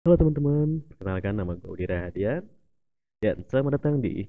Halo teman-teman, perkenalkan nama gue Udi Rahadian dan selamat datang di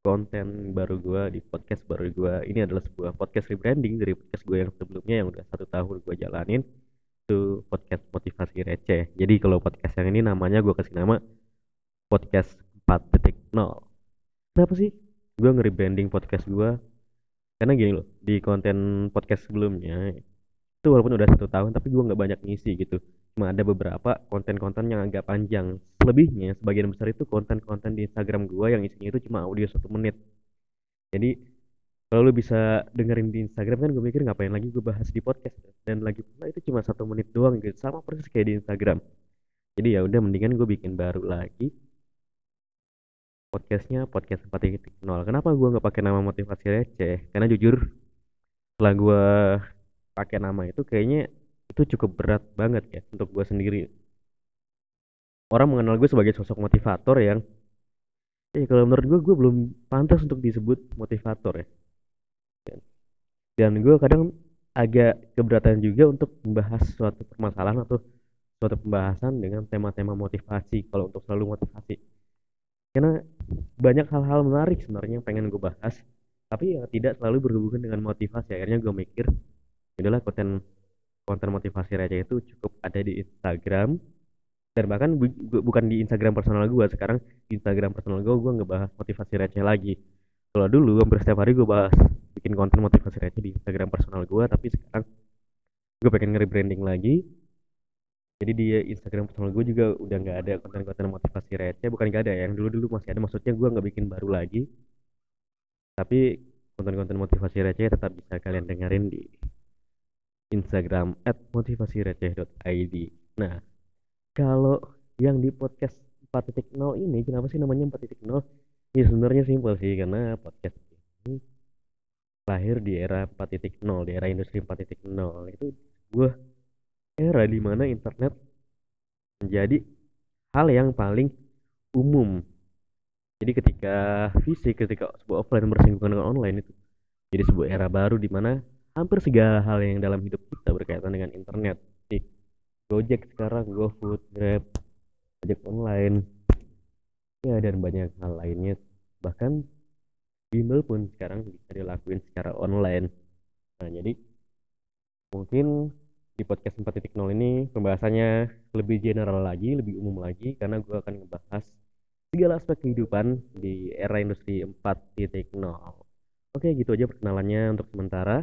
konten baru gue di podcast baru gue. Ini adalah sebuah podcast rebranding dari podcast gue yang sebelumnya yang udah satu tahun gue jalanin itu podcast motivasi receh. Jadi kalau podcast yang ini namanya gue kasih nama podcast 4.0. Kenapa sih gue nge-rebranding podcast gue? Karena gini loh, di konten podcast sebelumnya itu walaupun udah satu tahun tapi gue nggak banyak ngisi gitu. Cuma ada beberapa konten-konten yang agak panjang. Selebihnya sebagian besar itu konten-konten di Instagram gue yang isinya itu cuma audio satu menit. Jadi kalau lu bisa dengerin di Instagram kan gue mikir ngapain lagi gue bahas di podcast dan lagi pula itu cuma satu menit doang gitu. Sama persis kayak di Instagram. Jadi ya udah mendingan gue bikin baru lagi podcastnya podcast 4.0 kenapa gue nggak pakai nama motivasi receh? Karena jujur setelah gue pakai nama itu kayaknya itu cukup berat banget ya untuk gue sendiri. Orang mengenal gue sebagai sosok motivator yang eh kalau menurut gue gue belum pantas untuk disebut motivator ya. Dan gue kadang agak keberatan juga untuk membahas suatu permasalahan atau suatu pembahasan dengan tema-tema motivasi kalau untuk selalu motivasi. Karena banyak hal-hal menarik sebenarnya yang pengen gue bahas tapi ya tidak selalu berhubungan dengan motivasi. Akhirnya gue mikir itulah konten konten motivasi receh itu cukup ada di Instagram. Dan bahkan bu, bukan di Instagram personal gue sekarang Instagram personal gue gue ngebahas motivasi receh lagi. Kalau dulu hampir setiap hari gue bahas bikin konten motivasi receh di Instagram personal gue tapi sekarang gue pengen nge-rebranding lagi. Jadi di Instagram personal gue juga udah nggak ada konten-konten motivasi receh bukan nggak ada yang dulu-dulu masih ada. Maksudnya gue nggak bikin baru lagi. Tapi konten-konten motivasi receh tetap bisa kalian dengerin di Instagram @motivasireceh.id. Nah, kalau yang di podcast 4.0 ini kenapa sih namanya 4.0? Ya sebenarnya simpel sih karena podcast ini lahir di era 4.0, di era industri 4.0. Itu gue era di mana internet menjadi hal yang paling umum. Jadi ketika fisik, ketika sebuah offline bersinggungan dengan online itu jadi sebuah era baru di mana hampir segala hal yang dalam hidup kita berkaitan dengan internet. Gojek sekarang GoFood Grab ojek online. Ya dan banyak hal lainnya. Bahkan bimbel pun sekarang bisa dilakuin secara online. Nah jadi mungkin di podcast 4.0 ini pembahasannya lebih general lagi lebih umum lagi karena gue akan ngebahas segala aspek kehidupan di era industri 4.0 oke gitu aja perkenalannya untuk sementara